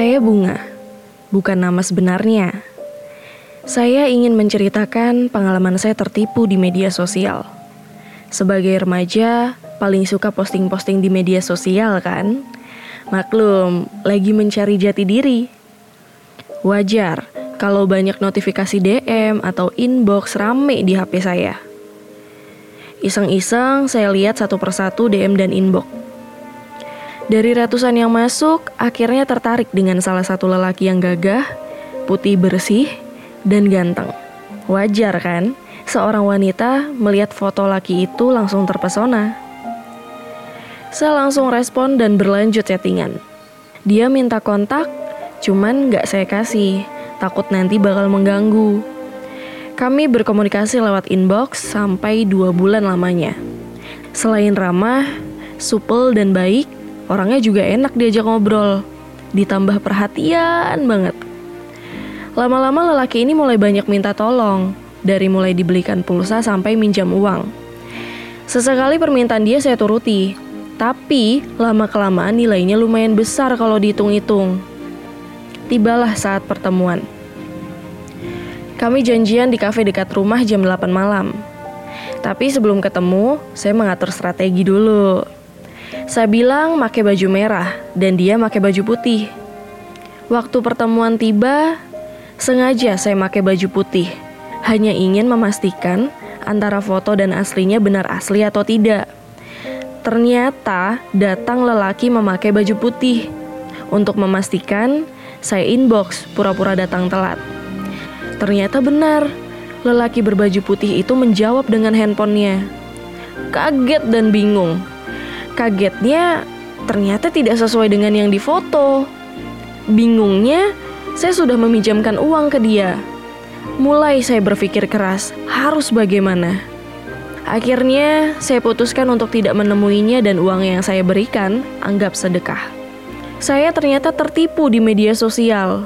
Saya Bunga, bukan nama sebenarnya. Saya ingin menceritakan pengalaman saya tertipu di media sosial. Sebagai remaja, paling suka posting-posting di media sosial kan? Maklum, lagi mencari jati diri. Wajar kalau banyak notifikasi DM atau inbox rame di HP saya. Iseng-iseng saya lihat satu persatu DM dan inbox. Dari ratusan yang masuk, akhirnya tertarik dengan salah satu lelaki yang gagah, putih bersih, dan ganteng. Wajar kan? Seorang wanita melihat foto laki itu langsung terpesona. Saya langsung respon dan berlanjut chattingan. Dia minta kontak, cuman nggak saya kasih, takut nanti bakal mengganggu. Kami berkomunikasi lewat inbox sampai dua bulan lamanya. Selain ramah, supel, dan baik, Orangnya juga enak diajak ngobrol, ditambah perhatian banget. Lama-lama lelaki ini mulai banyak minta tolong, dari mulai dibelikan pulsa sampai minjam uang. Sesekali permintaan dia saya turuti, tapi lama-kelamaan nilainya lumayan besar kalau dihitung-hitung. Tibalah saat pertemuan. Kami janjian di kafe dekat rumah jam 8 malam. Tapi sebelum ketemu, saya mengatur strategi dulu. Saya bilang pakai baju merah dan dia pakai baju putih. Waktu pertemuan tiba, sengaja saya pakai baju putih. Hanya ingin memastikan antara foto dan aslinya benar asli atau tidak. Ternyata datang lelaki memakai baju putih. Untuk memastikan, saya inbox pura-pura datang telat. Ternyata benar, lelaki berbaju putih itu menjawab dengan handphonenya. Kaget dan bingung, Kagetnya ternyata tidak sesuai dengan yang difoto. Bingungnya, saya sudah meminjamkan uang ke dia. Mulai saya berpikir keras, harus bagaimana? Akhirnya, saya putuskan untuk tidak menemuinya dan uang yang saya berikan anggap sedekah. Saya ternyata tertipu di media sosial.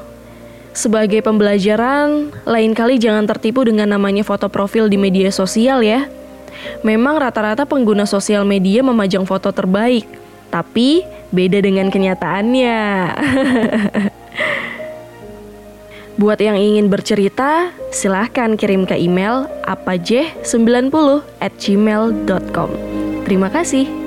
Sebagai pembelajaran, lain kali jangan tertipu dengan namanya foto profil di media sosial ya. Memang rata-rata pengguna sosial media memajang foto terbaik, tapi beda dengan kenyataannya. Buat yang ingin bercerita, silahkan kirim ke email apajeh90 at gmail.com. Terima kasih.